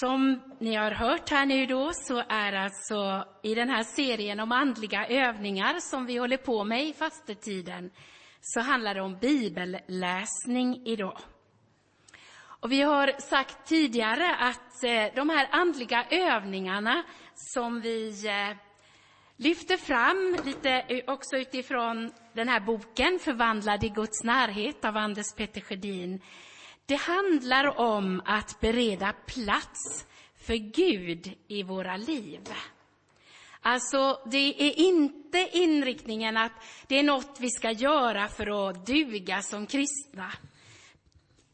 Som ni har hört här nu då så är alltså i den här serien om andliga övningar som vi håller på med i fastetiden så handlar det om bibelläsning idag. Och vi har sagt tidigare att eh, de här andliga övningarna som vi eh, lyfter fram lite också utifrån den här boken Förvandlad i Guds närhet av Anders-Petter Sjödin det handlar om att bereda plats för Gud i våra liv. Alltså, det är inte inriktningen att det är något vi ska göra för att duga som kristna.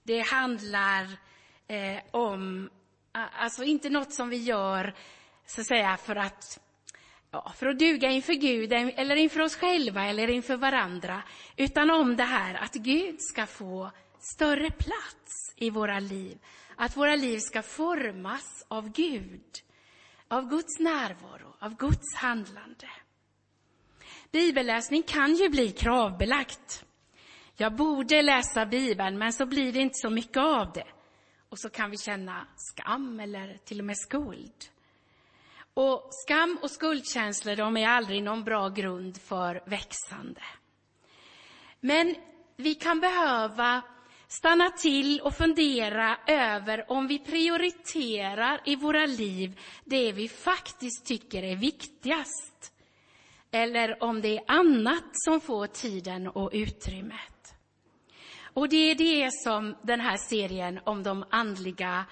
Det handlar eh, om, alltså inte något som vi gör, så att säga, för att ja, för att duga inför Gud, eller inför oss själva, eller inför varandra, utan om det här att Gud ska få större plats i våra liv. Att våra liv ska formas av Gud, av Guds närvaro, av Guds handlande. Bibelläsning kan ju bli kravbelagt. Jag borde läsa Bibeln, men så blir det inte så mycket av det. Och så kan vi känna skam eller till och med skuld. Och skam och skuldkänslor, de är aldrig någon bra grund för växande. Men vi kan behöva stanna till och fundera över om vi prioriterar i våra liv det vi faktiskt tycker är viktigast. Eller om det är annat som får tiden och utrymmet. Och det är det som den här serien om de andliga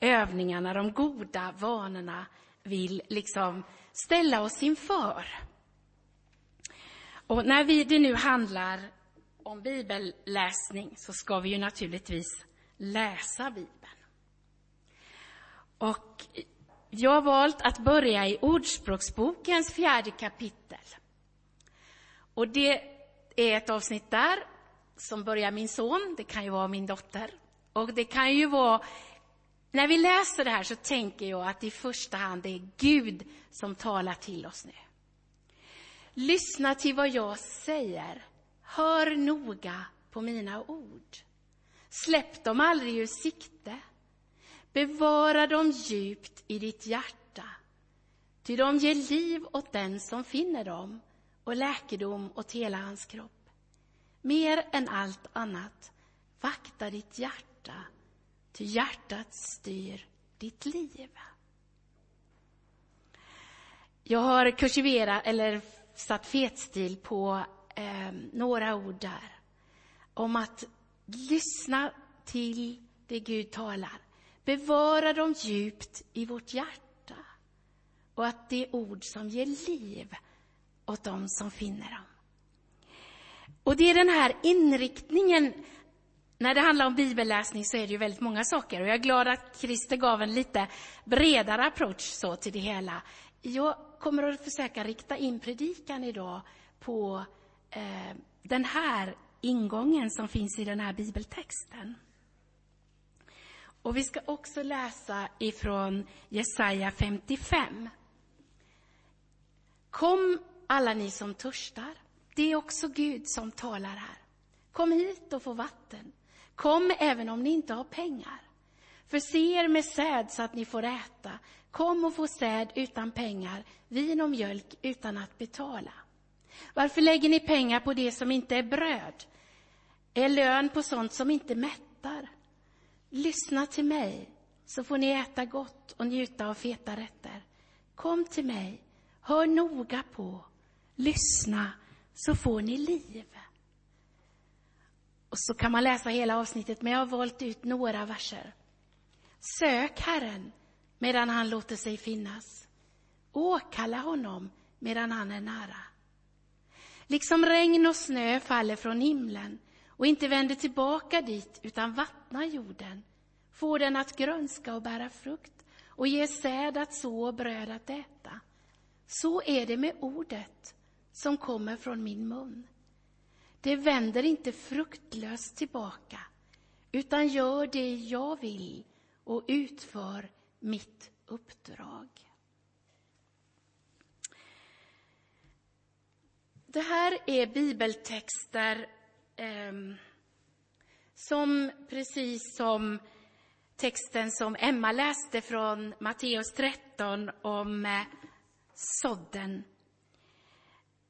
övningarna, de goda vanorna, vill liksom ställa oss inför. Och när vi, det nu handlar om bibelläsning så ska vi ju naturligtvis läsa Bibeln. Och jag har valt att börja i Ordspråksbokens fjärde kapitel. Och det är ett avsnitt där som börjar min son, det kan ju vara min dotter. Och det kan ju vara... När vi läser det här så tänker jag att i första hand det är Gud som talar till oss nu. Lyssna till vad jag säger Hör noga på mina ord. Släpp dem aldrig ur sikte. Bevara dem djupt i ditt hjärta. Ty de ger liv åt den som finner dem och läkedom åt hela hans kropp. Mer än allt annat, vakta ditt hjärta, ty hjärtat styr ditt liv. Jag har kursiverat, eller satt fetstil på eh, några ord där om att lyssna till det Gud talar. Bevara dem djupt i vårt hjärta och att det är ord som ger liv åt dem som finner dem. Och det är den här inriktningen. När det handlar om bibelläsning så är det ju väldigt många saker och jag är glad att Christer gav en lite bredare approach så till det hela. Jag kommer att försöka rikta in predikan idag på eh, den här ingången som finns i den här bibeltexten. Och vi ska också läsa ifrån Jesaja 55. Kom alla ni som törstar. Det är också Gud som talar här. Kom hit och få vatten. Kom även om ni inte har pengar. Förse er med säd så att ni får äta. Kom och få säd utan pengar, vin och mjölk utan att betala. Varför lägger ni pengar på det som inte är bröd? Är lön på sånt som inte mättar? Lyssna till mig, så får ni äta gott och njuta av feta rätter. Kom till mig, hör noga på, lyssna, så får ni liv. Och så kan man läsa hela avsnittet, men jag har valt ut några verser. Sök Herren medan han låter sig finnas. Åkalla honom medan han är nära. Liksom regn och snö faller från himlen och inte vänder tillbaka dit utan vattnar jorden, får den att grönska och bära frukt och ger säd att så och bröd att äta. Så är det med ordet som kommer från min mun. Det vänder inte fruktlöst tillbaka utan gör det jag vill och utför mitt uppdrag. Det här är bibeltexter eh, som, precis som texten som Emma läste från Matteus 13 om eh, sådden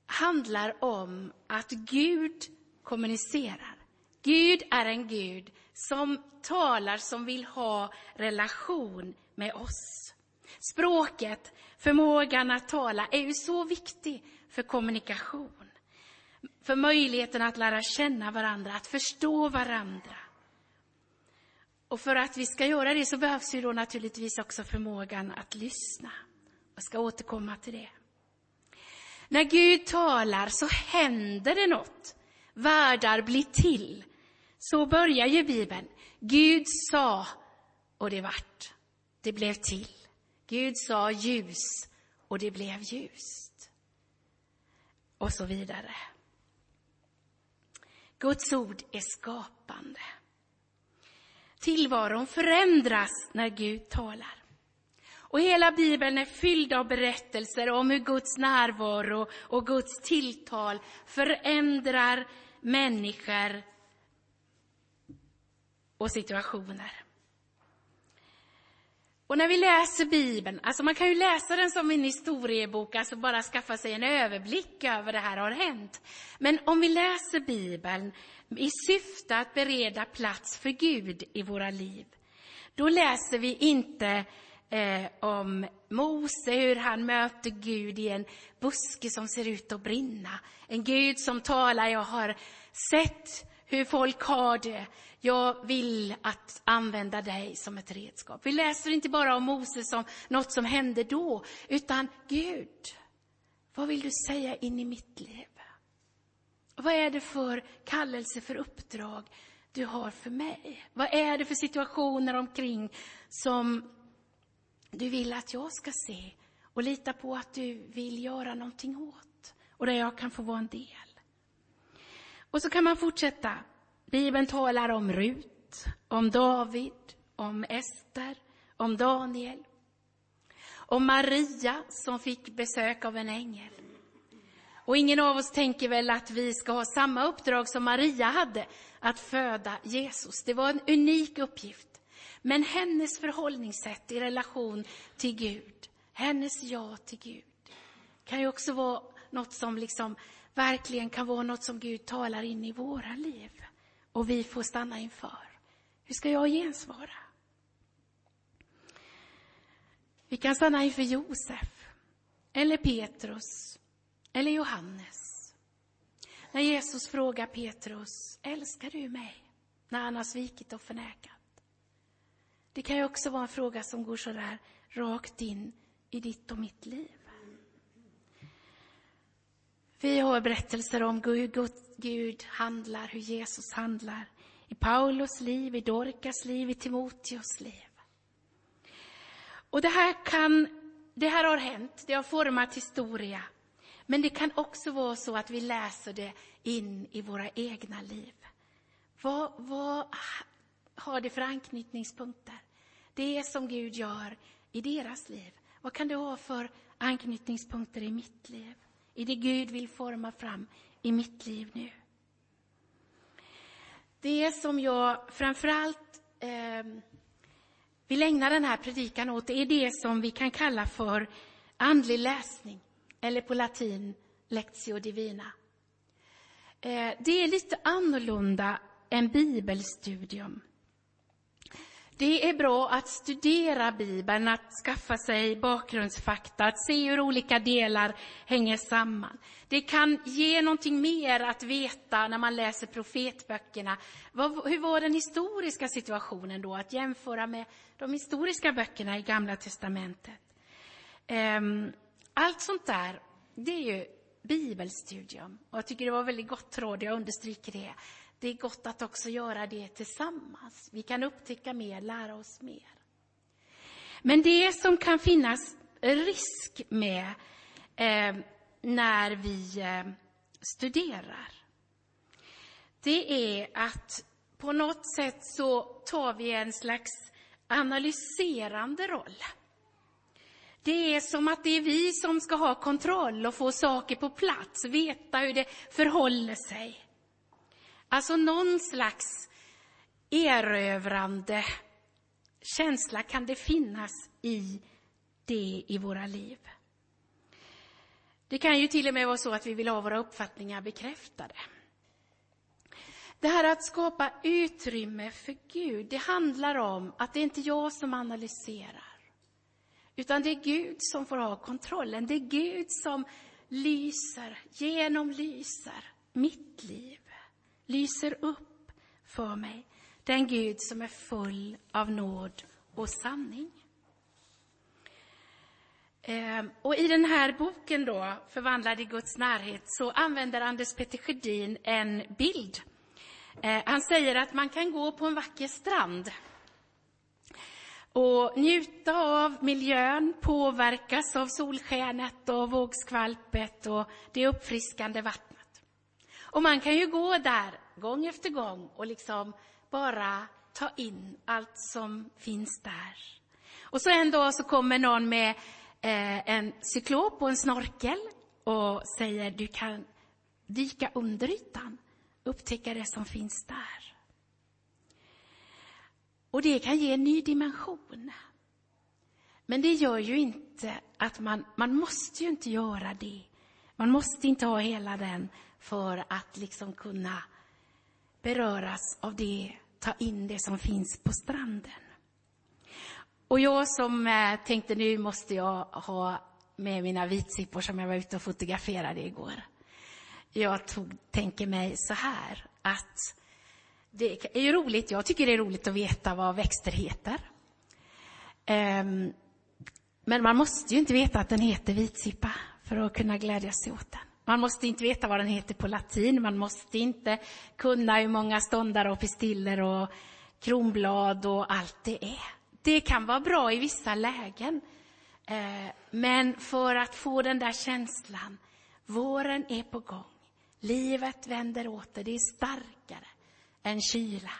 handlar om att Gud kommunicerar. Gud är en Gud som talar, som vill ha relation med oss. Språket, förmågan att tala, är ju så viktig för kommunikation. För möjligheten att lära känna varandra, att förstå varandra. Och för att vi ska göra det så behövs ju då naturligtvis också förmågan att lyssna. Jag ska återkomma till det. När Gud talar så händer det något. Världar blir till. Så börjar ju Bibeln. Gud sa och det vart. Det blev till. Gud sa ljus och det blev ljust. Och så vidare. Guds ord är skapande. Tillvaron förändras när Gud talar. Och hela Bibeln är fylld av berättelser om hur Guds närvaro och Guds tilltal förändrar människor och situationer. Och när vi läser Bibeln, alltså man kan ju läsa den som en historiebok, alltså bara skaffa sig en överblick över det här har hänt. Men om vi läser Bibeln i syfte att bereda plats för Gud i våra liv, då läser vi inte eh, om Mose, hur han möter Gud i en buske som ser ut att brinna. En Gud som talar, jag har sett hur folk har det. Jag vill att använda dig som ett redskap. Vi läser inte bara om Moses som något som hände då, utan Gud, vad vill du säga in i mitt liv? Vad är det för kallelse, för uppdrag du har för mig? Vad är det för situationer omkring som du vill att jag ska se och lita på att du vill göra någonting åt och där jag kan få vara en del? Och så kan man fortsätta. Bibeln talar om Rut, om David, om Ester, om Daniel, om Maria som fick besök av en ängel. Och ingen av oss tänker väl att vi ska ha samma uppdrag som Maria hade, att föda Jesus. Det var en unik uppgift. Men hennes förhållningssätt i relation till Gud, hennes ja till Gud, kan ju också vara något som liksom verkligen kan vara något som Gud talar in i våra liv och vi får stanna inför. Hur ska jag gensvara? Vi kan stanna inför Josef, eller Petrus, eller Johannes. När Jesus frågar Petrus, älskar du mig? När han har svikit och förnekat. Det kan ju också vara en fråga som går så där rakt in i ditt och mitt liv. Vi har berättelser om hur Gud handlar, hur Jesus handlar. I Paulus liv, i Dorkas liv, i Timoteus liv. Och det här, kan, det här har hänt, det har format historia. Men det kan också vara så att vi läser det in i våra egna liv. Vad, vad har det för anknytningspunkter? Det som Gud gör i deras liv. Vad kan det ha för anknytningspunkter i mitt liv? I det Gud vill forma fram i mitt liv nu. Det som jag framförallt eh, vill ägna den här predikan åt är det som vi kan kalla för andlig läsning, eller på latin lectio divina. Eh, det är lite annorlunda än bibelstudium. Det är bra att studera Bibeln, att skaffa sig bakgrundsfakta, att se hur olika delar hänger samman. Det kan ge någonting mer att veta när man läser profetböckerna. hur var den historiska situationen då, att jämföra med de historiska böckerna i Gamla testamentet? Ehm, allt sånt där, det är ju bibelstudium. Och jag tycker det var väldigt gott råd, jag understryker det det är gott att också göra det tillsammans. Vi kan upptäcka mer, lära oss mer. Men det som kan finnas risk med eh, när vi eh, studerar, det är att på något sätt så tar vi en slags analyserande roll. Det är som att det är vi som ska ha kontroll och få saker på plats, veta hur det förhåller sig. Alltså någon slags erövrande känsla kan det finnas i det i våra liv? Det kan ju till och med vara så att vi vill ha våra uppfattningar bekräftade. Det här att skapa utrymme för Gud, det handlar om att det är inte jag som analyserar. Utan det är Gud som får ha kontrollen. Det är Gud som lyser, genomlyser mitt liv. Lyser upp för mig. Den Gud som är full av nåd och sanning. Ehm, och i den här boken då, Förvandlad i Guds närhet, så använder Anders-Petter Sjödin en bild. Ehm, han säger att man kan gå på en vacker strand och njuta av miljön, påverkas av solskenet och vågskvalpet och det uppfriskande vattnet. Och man kan ju gå där gång efter gång och liksom bara ta in allt som finns där. Och så en dag så kommer någon med eh, en cyklop och en snorkel och säger du kan dyka under ytan, upptäcka det som finns där. Och det kan ge en ny dimension. Men det gör ju inte att man, man måste ju inte göra det. Man måste inte ha hela den för att liksom kunna beröras av det, ta in det som finns på stranden. Och jag som eh, tänkte nu måste jag ha med mina vitsippor som jag var ute och fotograferade igår. Jag tog, tänker mig så här att det är ju roligt, jag tycker det är roligt att veta vad växter heter. Um, men man måste ju inte veta att den heter vitsippa för att kunna glädja sig åt den. Man måste inte veta vad den heter på latin, man måste inte kunna hur många ståndare och pistiller och kronblad och allt det är. Det kan vara bra i vissa lägen. Ehm, men för att få den där känslan, våren är på gång, livet vänder åter, det är starkare en kyla.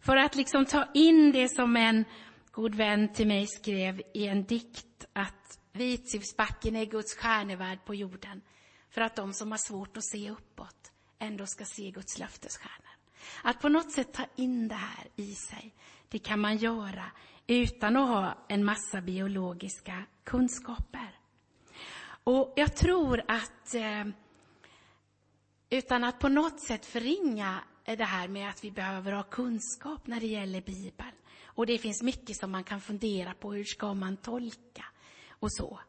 För att liksom ta in det som en god vän till mig skrev i en dikt, att Vitsippsbacken är Guds stjärnevärld på jorden, för att de som har svårt att se uppåt ändå ska se Guds löftesstjärnor. Att på något sätt ta in det här i sig, det kan man göra utan att ha en massa biologiska kunskaper. Och jag tror att, eh, utan att på något sätt förringa det här med att vi behöver ha kunskap när det gäller Bibeln. Och det finns mycket som man kan fundera på, hur ska man tolka och så.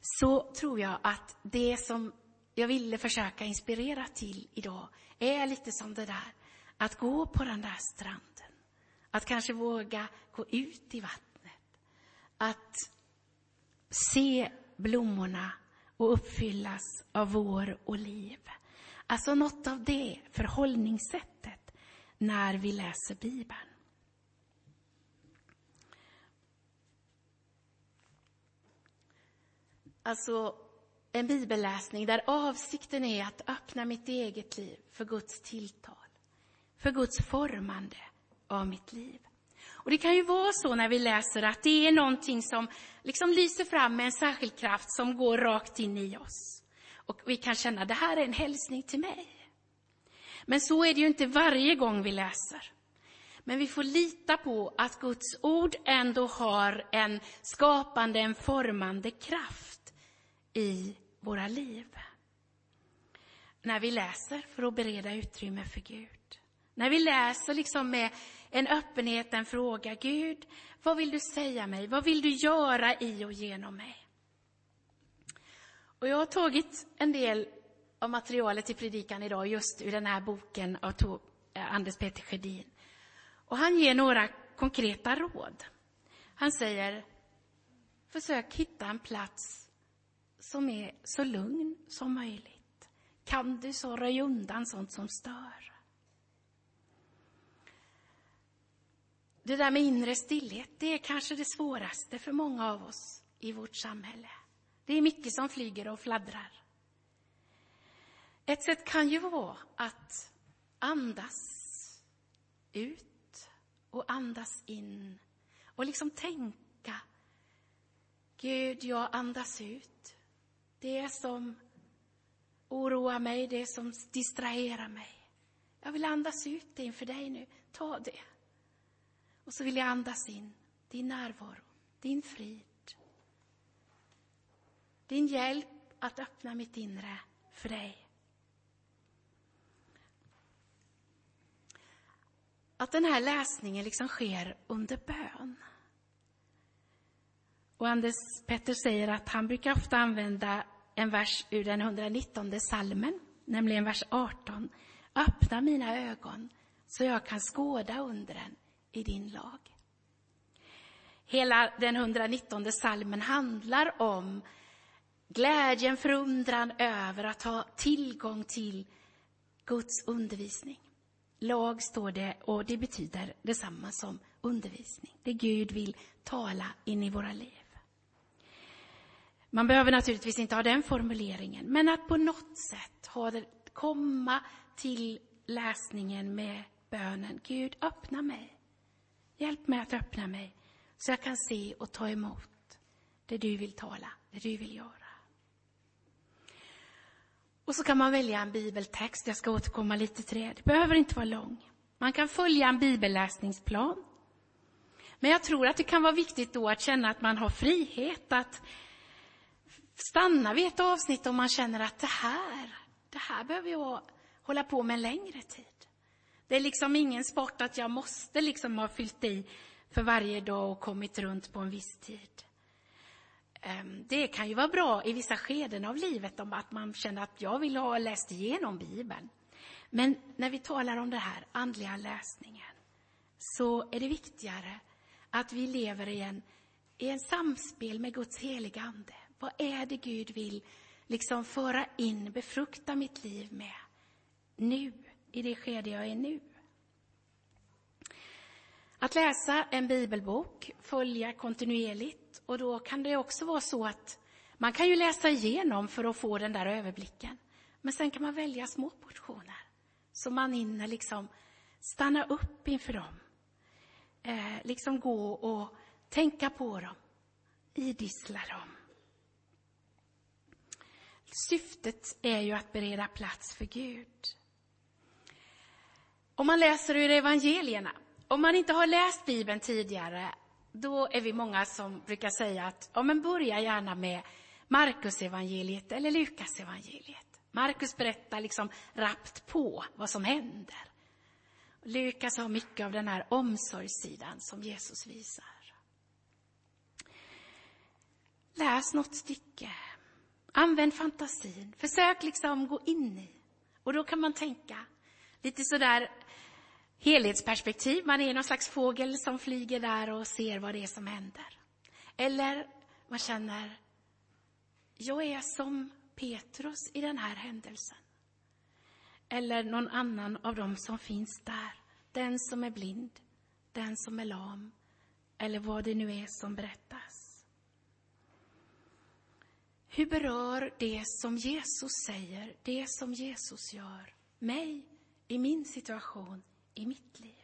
Så tror jag att det som jag ville försöka inspirera till idag är lite som det där, att gå på den där stranden. Att kanske våga gå ut i vattnet. Att se blommorna och uppfyllas av vår och liv. Alltså något av det förhållningssättet när vi läser Bibeln. Alltså en bibelläsning där avsikten är att öppna mitt eget liv för Guds tilltal, för Guds formande av mitt liv. Och Det kan ju vara så när vi läser att det är någonting som liksom lyser fram med en särskild kraft som går rakt in i oss. Och vi kan känna, det här är en hälsning till mig. Men så är det ju inte varje gång vi läser. Men vi får lita på att Guds ord ändå har en skapande, en formande kraft i våra liv. När vi läser för att bereda utrymme för Gud. När vi läser liksom med en öppenhet, en fråga. Gud, vad vill du säga mig? Vad vill du göra i och genom mig? Och jag har tagit en del av materialet i predikan idag just ur den här boken av eh, Anders Peter Sjödin. Och han ger några konkreta råd. Han säger, försök hitta en plats som är så lugn som möjligt. Kan du så röj undan sånt som stör. Det där med inre stillhet, det är kanske det svåraste för många av oss i vårt samhälle. Det är mycket som flyger och fladdrar. Ett sätt kan ju vara att andas ut och andas in och liksom tänka Gud, jag andas ut. Det som oroar mig, det som distraherar mig. Jag vill andas ut det inför dig nu. Ta det. Och så vill jag andas in din närvaro, din frid. Din hjälp att öppna mitt inre för dig. Att den här läsningen liksom sker under bön. Och Anders Petter säger att han brukar ofta använda en vers ur den 119 salmen, nämligen vers 18. Öppna mina ögon så jag kan skåda undren i din lag. Hela den 119 salmen handlar om glädjen, förundran över att ha tillgång till Guds undervisning. Lag står det och det betyder detsamma som undervisning. Det Gud vill tala in i våra liv. Man behöver naturligtvis inte ha den formuleringen, men att på något sätt ha det, komma till läsningen med bönen. Gud, öppna mig. Hjälp mig att öppna mig så jag kan se och ta emot det du vill tala, det du vill göra. Och så kan man välja en bibeltext. Jag ska återkomma lite till det. Det behöver inte vara lång. Man kan följa en bibelläsningsplan. Men jag tror att det kan vara viktigt då att känna att man har frihet att stanna vid ett avsnitt om man känner att det här, det här behöver jag hålla på med en längre tid. Det är liksom ingen sport att jag måste liksom ha fyllt i för varje dag och kommit runt på en viss tid. Ehm, det kan ju vara bra i vissa skeden av livet om att man känner att jag vill ha läst igenom Bibeln. Men när vi talar om den här andliga läsningen så är det viktigare att vi lever i en, i en samspel med Guds heliga Ande. Vad är det Gud vill liksom föra in, befrukta mitt liv med nu, i det skede jag är nu? Att läsa en bibelbok, följa kontinuerligt och då kan det också vara så att man kan ju läsa igenom för att få den där överblicken. Men sen kan man välja små portioner så man hinner liksom stanna upp inför dem. Eh, liksom gå och tänka på dem, idissla dem. Syftet är ju att bereda plats för Gud. Om man läser ur evangelierna om man inte har läst Bibeln tidigare, då är vi många som brukar säga att ja, men börja gärna med Markus evangeliet eller Lukas evangeliet. Markus berättar liksom rappt på vad som händer. Lukas har mycket av den här omsorgssidan som Jesus visar. Läs något stycke. Använd fantasin. Försök liksom gå in i. Och då kan man tänka lite sådär helhetsperspektiv. Man är någon slags fågel som flyger där och ser vad det är som händer. Eller man känner, jag är som Petrus i den här händelsen. Eller någon annan av dem som finns där. Den som är blind, den som är lam, eller vad det nu är som berättas. Hur berör det som Jesus säger, det som Jesus gör, mig i min situation, i mitt liv.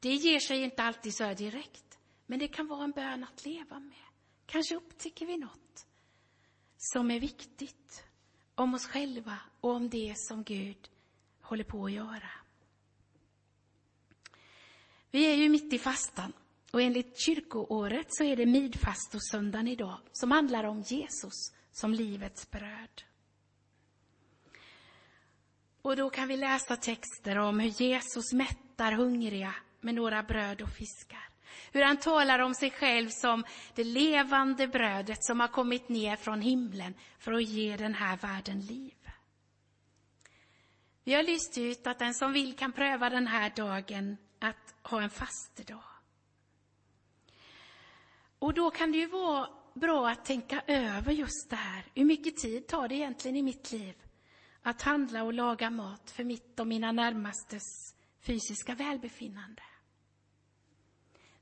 Det ger sig inte alltid så här direkt, men det kan vara en bön att leva med. Kanske upptäcker vi något som är viktigt om oss själva och om det som Gud håller på att göra. Vi är ju mitt i fastan och enligt kyrkoåret så är det midfastosöndagen idag som handlar om Jesus som livets bröd. Och då kan vi läsa texter om hur Jesus mättar hungriga med några bröd och fiskar. Hur han talar om sig själv som det levande brödet som har kommit ner från himlen för att ge den här världen liv. Vi har lyst ut att den som vill kan pröva den här dagen att ha en fastedag. Och då kan det ju vara bra att tänka över just det här. Hur mycket tid tar det egentligen i mitt liv att handla och laga mat för mitt och mina närmastes fysiska välbefinnande.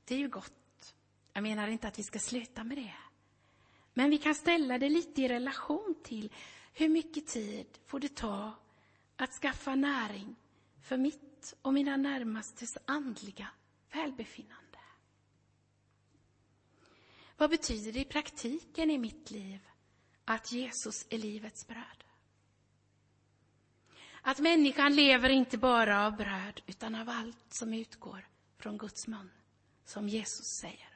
Det är ju gott. Jag menar inte att vi ska sluta med det. Men vi kan ställa det lite i relation till hur mycket tid får det ta att skaffa näring för mitt och mina närmastes andliga välbefinnande. Vad betyder det i praktiken i mitt liv att Jesus är livets bröd? Att människan lever inte bara av bröd, utan av allt som utgår från Guds mun, som Jesus säger.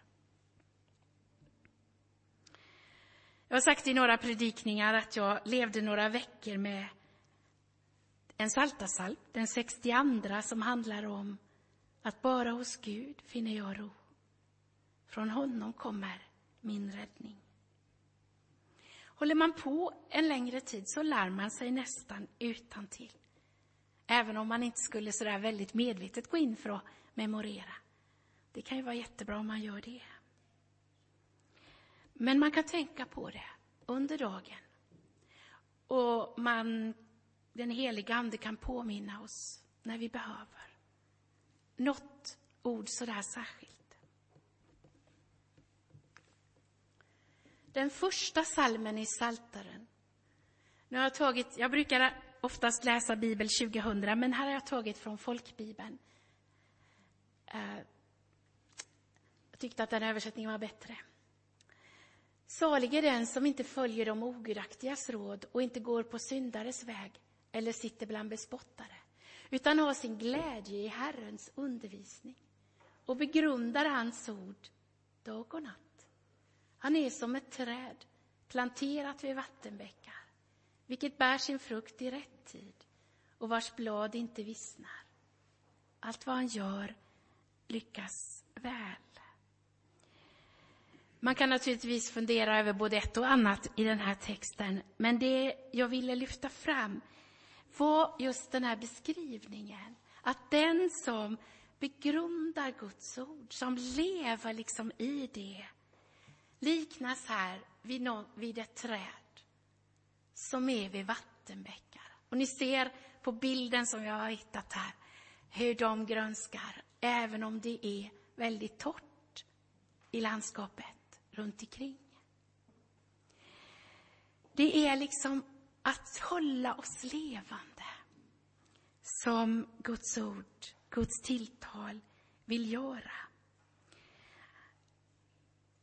Jag har sagt i några predikningar att jag levde några veckor med en saltasalm, den 62, som handlar om att bara hos Gud finner jag ro. Från honom kommer min räddning. Håller man på en längre tid så lär man sig nästan utan till. Även om man inte skulle sådär väldigt medvetet gå in för att memorera. Det kan ju vara jättebra om man gör det. Men man kan tänka på det under dagen. Och man, den heliga Ande kan påminna oss när vi behöver. Något ord sådär särskilt. Den första salmen i Saltaren. Nu har jag tagit, jag brukar oftast läsa Bibel 2000, men här har jag tagit från folkbibeln. Eh, jag tyckte att den översättningen var bättre. Salig är den som inte följer de ogudaktigas råd och inte går på syndares väg eller sitter bland bespottare, utan har sin glädje i Herrens undervisning och begrundar hans ord dag och natt. Han är som ett träd planterat vid vattenbäckar, vilket bär sin frukt i rätt tid och vars blad inte vissnar. Allt vad han gör lyckas väl. Man kan naturligtvis fundera över både ett och annat i den här texten, men det jag ville lyfta fram var just den här beskrivningen. Att den som begrundar Guds ord, som lever liksom i det, liknas här vid, någon, vid ett träd som är vid vattenbäckar. Och ni ser på bilden som jag har hittat här hur de grönskar, även om det är väldigt torrt i landskapet runt omkring. Det är liksom att hålla oss levande som Guds ord, Guds tilltal vill göra.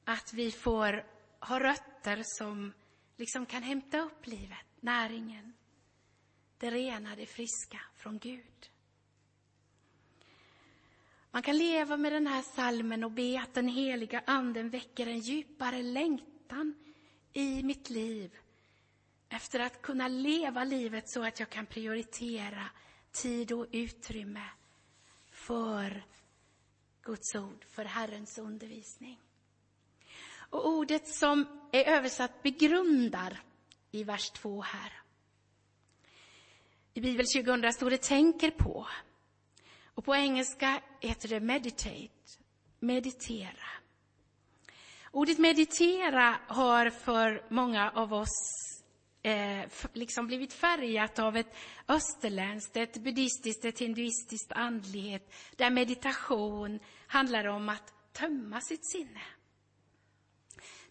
Att vi får ha rötter som liksom kan hämta upp livet, näringen, det rena, det friska från Gud. Man kan leva med den här salmen och be att den heliga anden väcker en djupare längtan i mitt liv efter att kunna leva livet så att jag kan prioritera tid och utrymme för Guds ord, för Herrens undervisning. Och ordet som är översatt begrundar i vers 2 här. I Bibel 2000 står det tänker på. Och på engelska heter det meditate, meditera. Ordet meditera har för många av oss eh, liksom blivit färgat av ett österländskt, ett buddhistiskt, ett hinduistiskt andlighet, där meditation handlar om att tömma sitt sinne.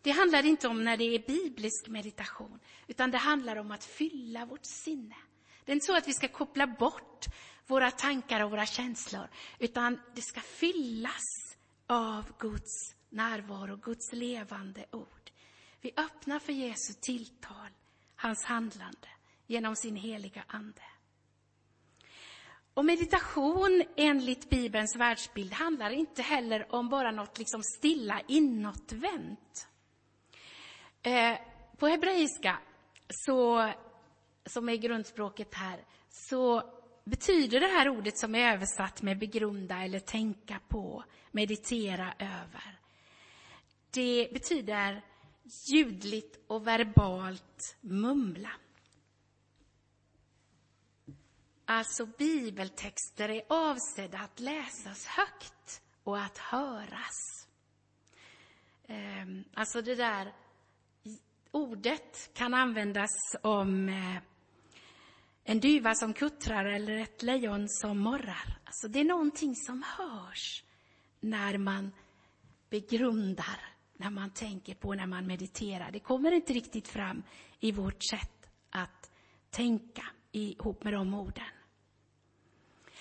Det handlar inte om när det är biblisk meditation, utan det handlar om att fylla vårt sinne. Det är inte så att vi ska koppla bort våra tankar och våra känslor, utan det ska fyllas av Guds närvaro, Guds levande ord. Vi öppnar för Jesu tilltal, hans handlande, genom sin heliga Ande. Och meditation enligt Bibelns världsbild handlar inte heller om bara något liksom stilla inåtvänt. Eh, på hebreiska, så, som är grundspråket här, så betyder det här ordet som är översatt med begrunda eller tänka på, meditera över. Det betyder ljudligt och verbalt mumla. Alltså bibeltexter är avsedda att läsas högt och att höras. Ehm, alltså det där ordet kan användas om eh, en duva som kuttrar eller ett lejon som morrar. Alltså det är någonting som hörs när man begrundar, när man tänker på, när man mediterar. Det kommer inte riktigt fram i vårt sätt att tänka ihop med de orden.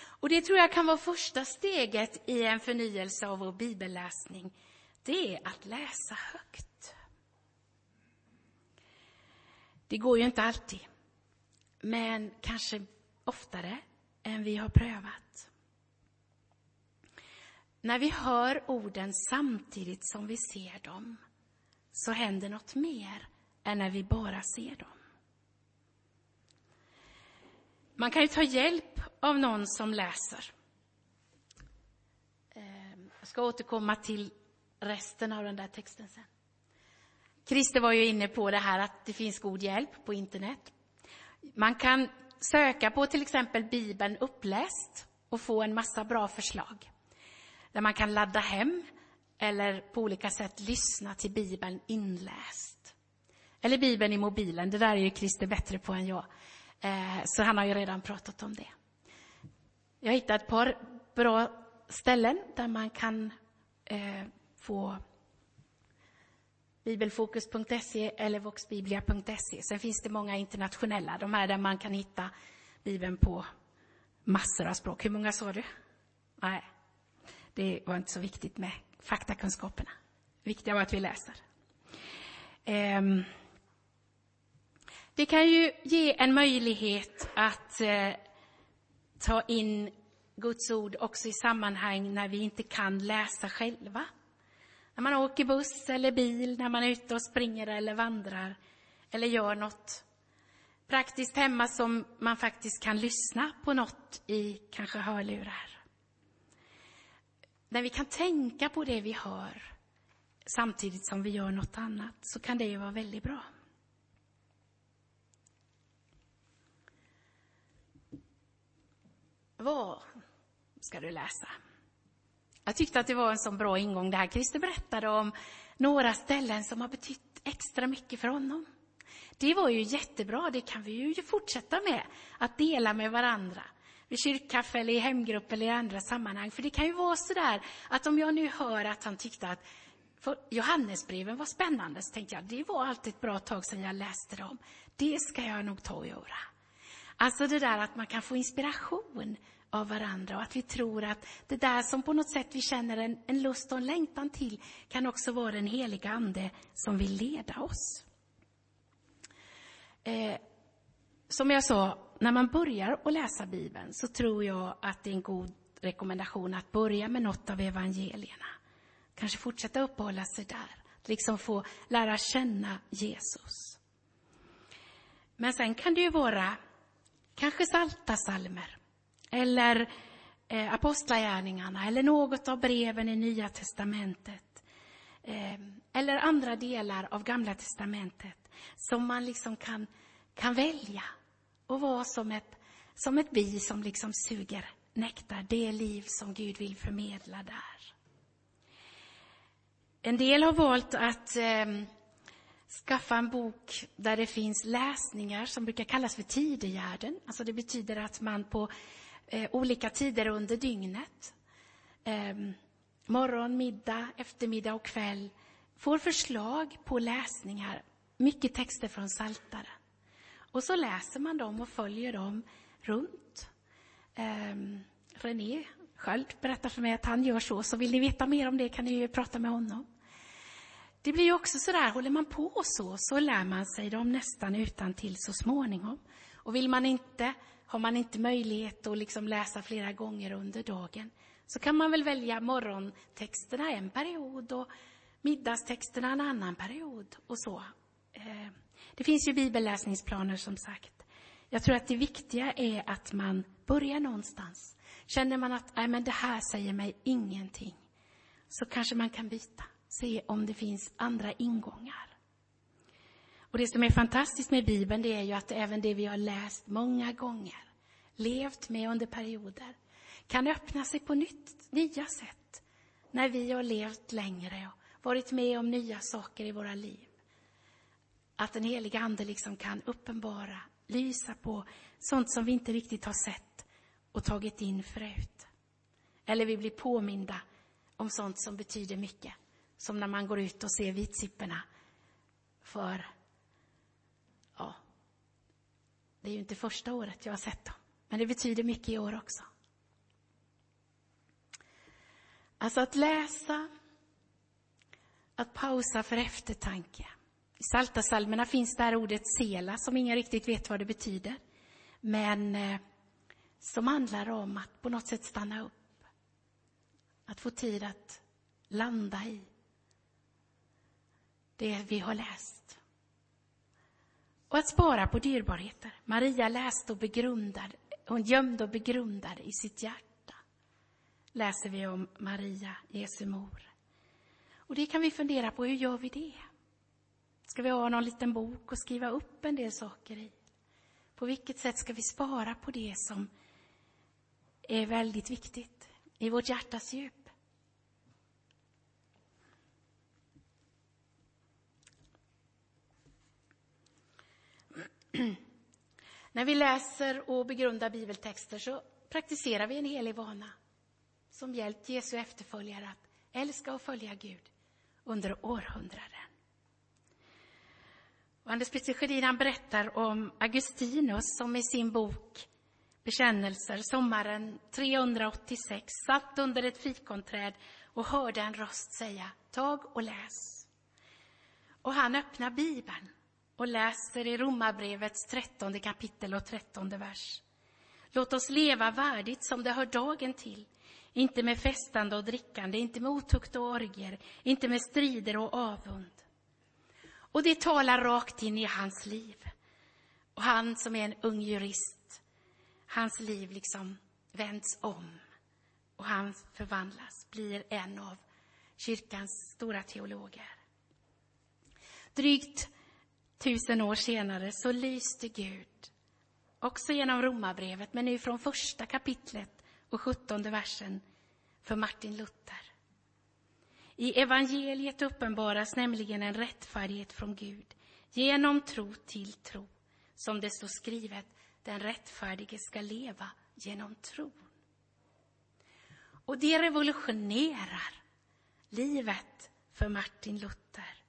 Och det tror jag kan vara första steget i en förnyelse av vår bibelläsning. Det är att läsa högt. Det går ju inte alltid men kanske oftare än vi har prövat. när vi hör orden samtidigt som vi ser dem så händer något mer än när vi bara ser dem. Man kan ju ta hjälp av någon som läser. Eh, jag ska återkomma till resten av den där texten sen. Christer var ju inne på det här att det finns god hjälp på internet. Man kan söka på till exempel Bibeln uppläst och få en massa bra förslag. Där man kan ladda hem eller på olika sätt lyssna till Bibeln inläst. Eller Bibeln i mobilen, det där är ju Christer bättre på än jag. Eh, så han har ju redan pratat om det. Jag hittade ett par bra ställen där man kan eh, få bibelfokus.se eller voxbiblia.se. Sen finns det många internationella, de här där man kan hitta Bibeln på massor av språk. Hur många sa du? Nej, det var inte så viktigt med faktakunskaperna. Det viktiga var att vi läser. Um, det kan ju ge en möjlighet att eh, ta in Guds ord också i sammanhang när vi inte kan läsa själva. När man åker buss eller bil, när man är ute och springer eller vandrar eller gör något praktiskt hemma som man faktiskt kan lyssna på något i kanske hörlurar. När vi kan tänka på det vi hör samtidigt som vi gör något annat så kan det ju vara väldigt bra. Vad ska du läsa? Jag tyckte att det var en så bra ingång det här. Christer berättade om några ställen som har betytt extra mycket för honom. Det var ju jättebra, det kan vi ju fortsätta med, att dela med varandra vid kyrkkaffe eller i hemgrupp eller i andra sammanhang. För det kan ju vara så där att om jag nu hör att han tyckte att Johannesbreven var spännande, så tänkte jag, det var alltid ett bra tag sedan jag läste dem. Det ska jag nog ta och göra. Alltså det där att man kan få inspiration av varandra och att vi tror att det där som på något sätt vi känner en, en lust och en längtan till kan också vara den heliga Ande som vill leda oss. Eh, som jag sa, när man börjar att läsa Bibeln så tror jag att det är en god rekommendation att börja med något av evangelierna. Kanske fortsätta uppehålla sig där, liksom få lära känna Jesus. Men sen kan det ju vara kanske salta salmer. Eller eh, apostlagärningarna. Eller något av breven i Nya testamentet. Eh, eller andra delar av Gamla testamentet. Som man liksom kan, kan välja. Och vara som ett, som ett bi som liksom suger nektar, det liv som Gud vill förmedla där. En del har valt att eh, skaffa en bok där det finns läsningar som brukar kallas för tidegärden. Alltså det betyder att man på eh, olika tider under dygnet, eh, morgon, middag, eftermiddag och kväll, får förslag på läsningar, mycket texter från Saltaren. Och så läser man dem och följer dem runt. Eh, René Sköld berättar för mig att han gör så, så vill ni veta mer om det kan ni ju prata med honom. Det blir ju också så där, håller man på så, så lär man sig dem nästan utan till så småningom. Och vill man inte, har man inte möjlighet att liksom läsa flera gånger under dagen, så kan man väl välja morgontexterna en period och middagstexterna en annan period och så. Eh, det finns ju bibelläsningsplaner som sagt. Jag tror att det viktiga är att man börjar någonstans. Känner man att Nej, men det här säger mig ingenting, så kanske man kan byta se om det finns andra ingångar. Och det som är fantastiskt med Bibeln, det är ju att även det vi har läst många gånger, levt med under perioder, kan öppna sig på nytt, nya sätt när vi har levt längre och varit med om nya saker i våra liv. Att den heliga Ande liksom kan uppenbara, lysa på sånt som vi inte riktigt har sett och tagit in förut. Eller vi blir påminda om sånt som betyder mycket som när man går ut och ser vitsipporna. För, ja, det är ju inte första året jag har sett dem, men det betyder mycket i år också. Alltså att läsa, att pausa för eftertanke. I Saltasalmerna finns det här ordet sela som ingen riktigt vet vad det betyder. Men eh, som handlar om att på något sätt stanna upp Att få tid att landa i det vi har läst. Och att spara på dyrbarheter. Maria läste och begrundade, hon gömde och begrundade i sitt hjärta. Läser vi om Maria, Jesu mor. Och det kan vi fundera på, hur gör vi det? Ska vi ha någon liten bok och skriva upp en del saker i? På vilket sätt ska vi spara på det som är väldigt viktigt i vårt hjärtas djup? När vi läser och begrundar bibeltexter så praktiserar vi en helig vana som hjälpt Jesu efterföljare att älska och följa Gud under århundraden. Och Anders Peter berättar om Augustinus som i sin bok Bekännelser sommaren 386 satt under ett fikonträd och hörde en röst säga Tag och läs. Och han öppnar Bibeln och läser i Romarbrevets trettonde kapitel och trettonde vers. Låt oss leva värdigt som det hör dagen till, inte med festande och drickande, inte med otukt och orger, inte med strider och avund. Och det talar rakt in i hans liv. Och han som är en ung jurist, hans liv liksom vänds om och han förvandlas, blir en av kyrkans stora teologer. Drygt tusen år senare så lyste Gud, också genom Romarbrevet, men nu från första kapitlet och sjuttonde versen, för Martin Luther. I evangeliet uppenbaras nämligen en rättfärdighet från Gud genom tro till tro. Som det står skrivet, den rättfärdige ska leva genom tron. Och det revolutionerar livet för Martin Luther.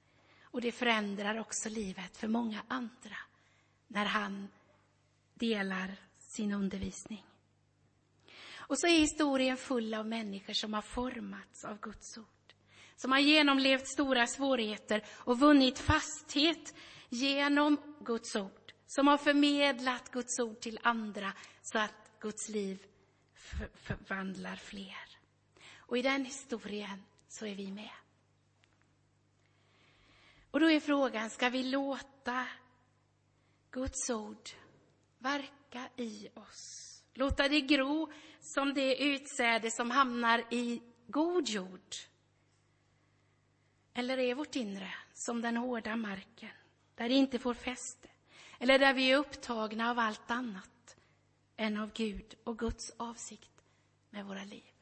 Och det förändrar också livet för många andra när han delar sin undervisning. Och så är historien full av människor som har formats av Guds ord. Som har genomlevt stora svårigheter och vunnit fasthet genom Guds ord. Som har förmedlat Guds ord till andra så att Guds liv förvandlar fler. Och i den historien så är vi med. Och då är frågan, ska vi låta Guds ord verka i oss? Låta det gro som det utsäde som hamnar i god jord? Eller är vårt inre som den hårda marken, där det inte får fäste? Eller där vi är upptagna av allt annat än av Gud och Guds avsikt med våra liv?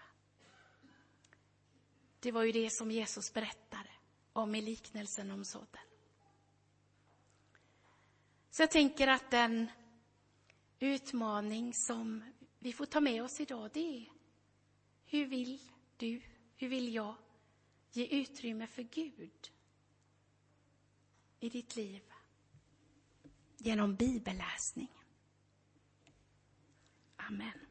Det var ju det som Jesus berättade om i liknelsen om sådden. Så jag tänker att den utmaning som vi får ta med oss idag, det är hur vill du, hur vill jag ge utrymme för Gud i ditt liv genom bibelläsning? Amen.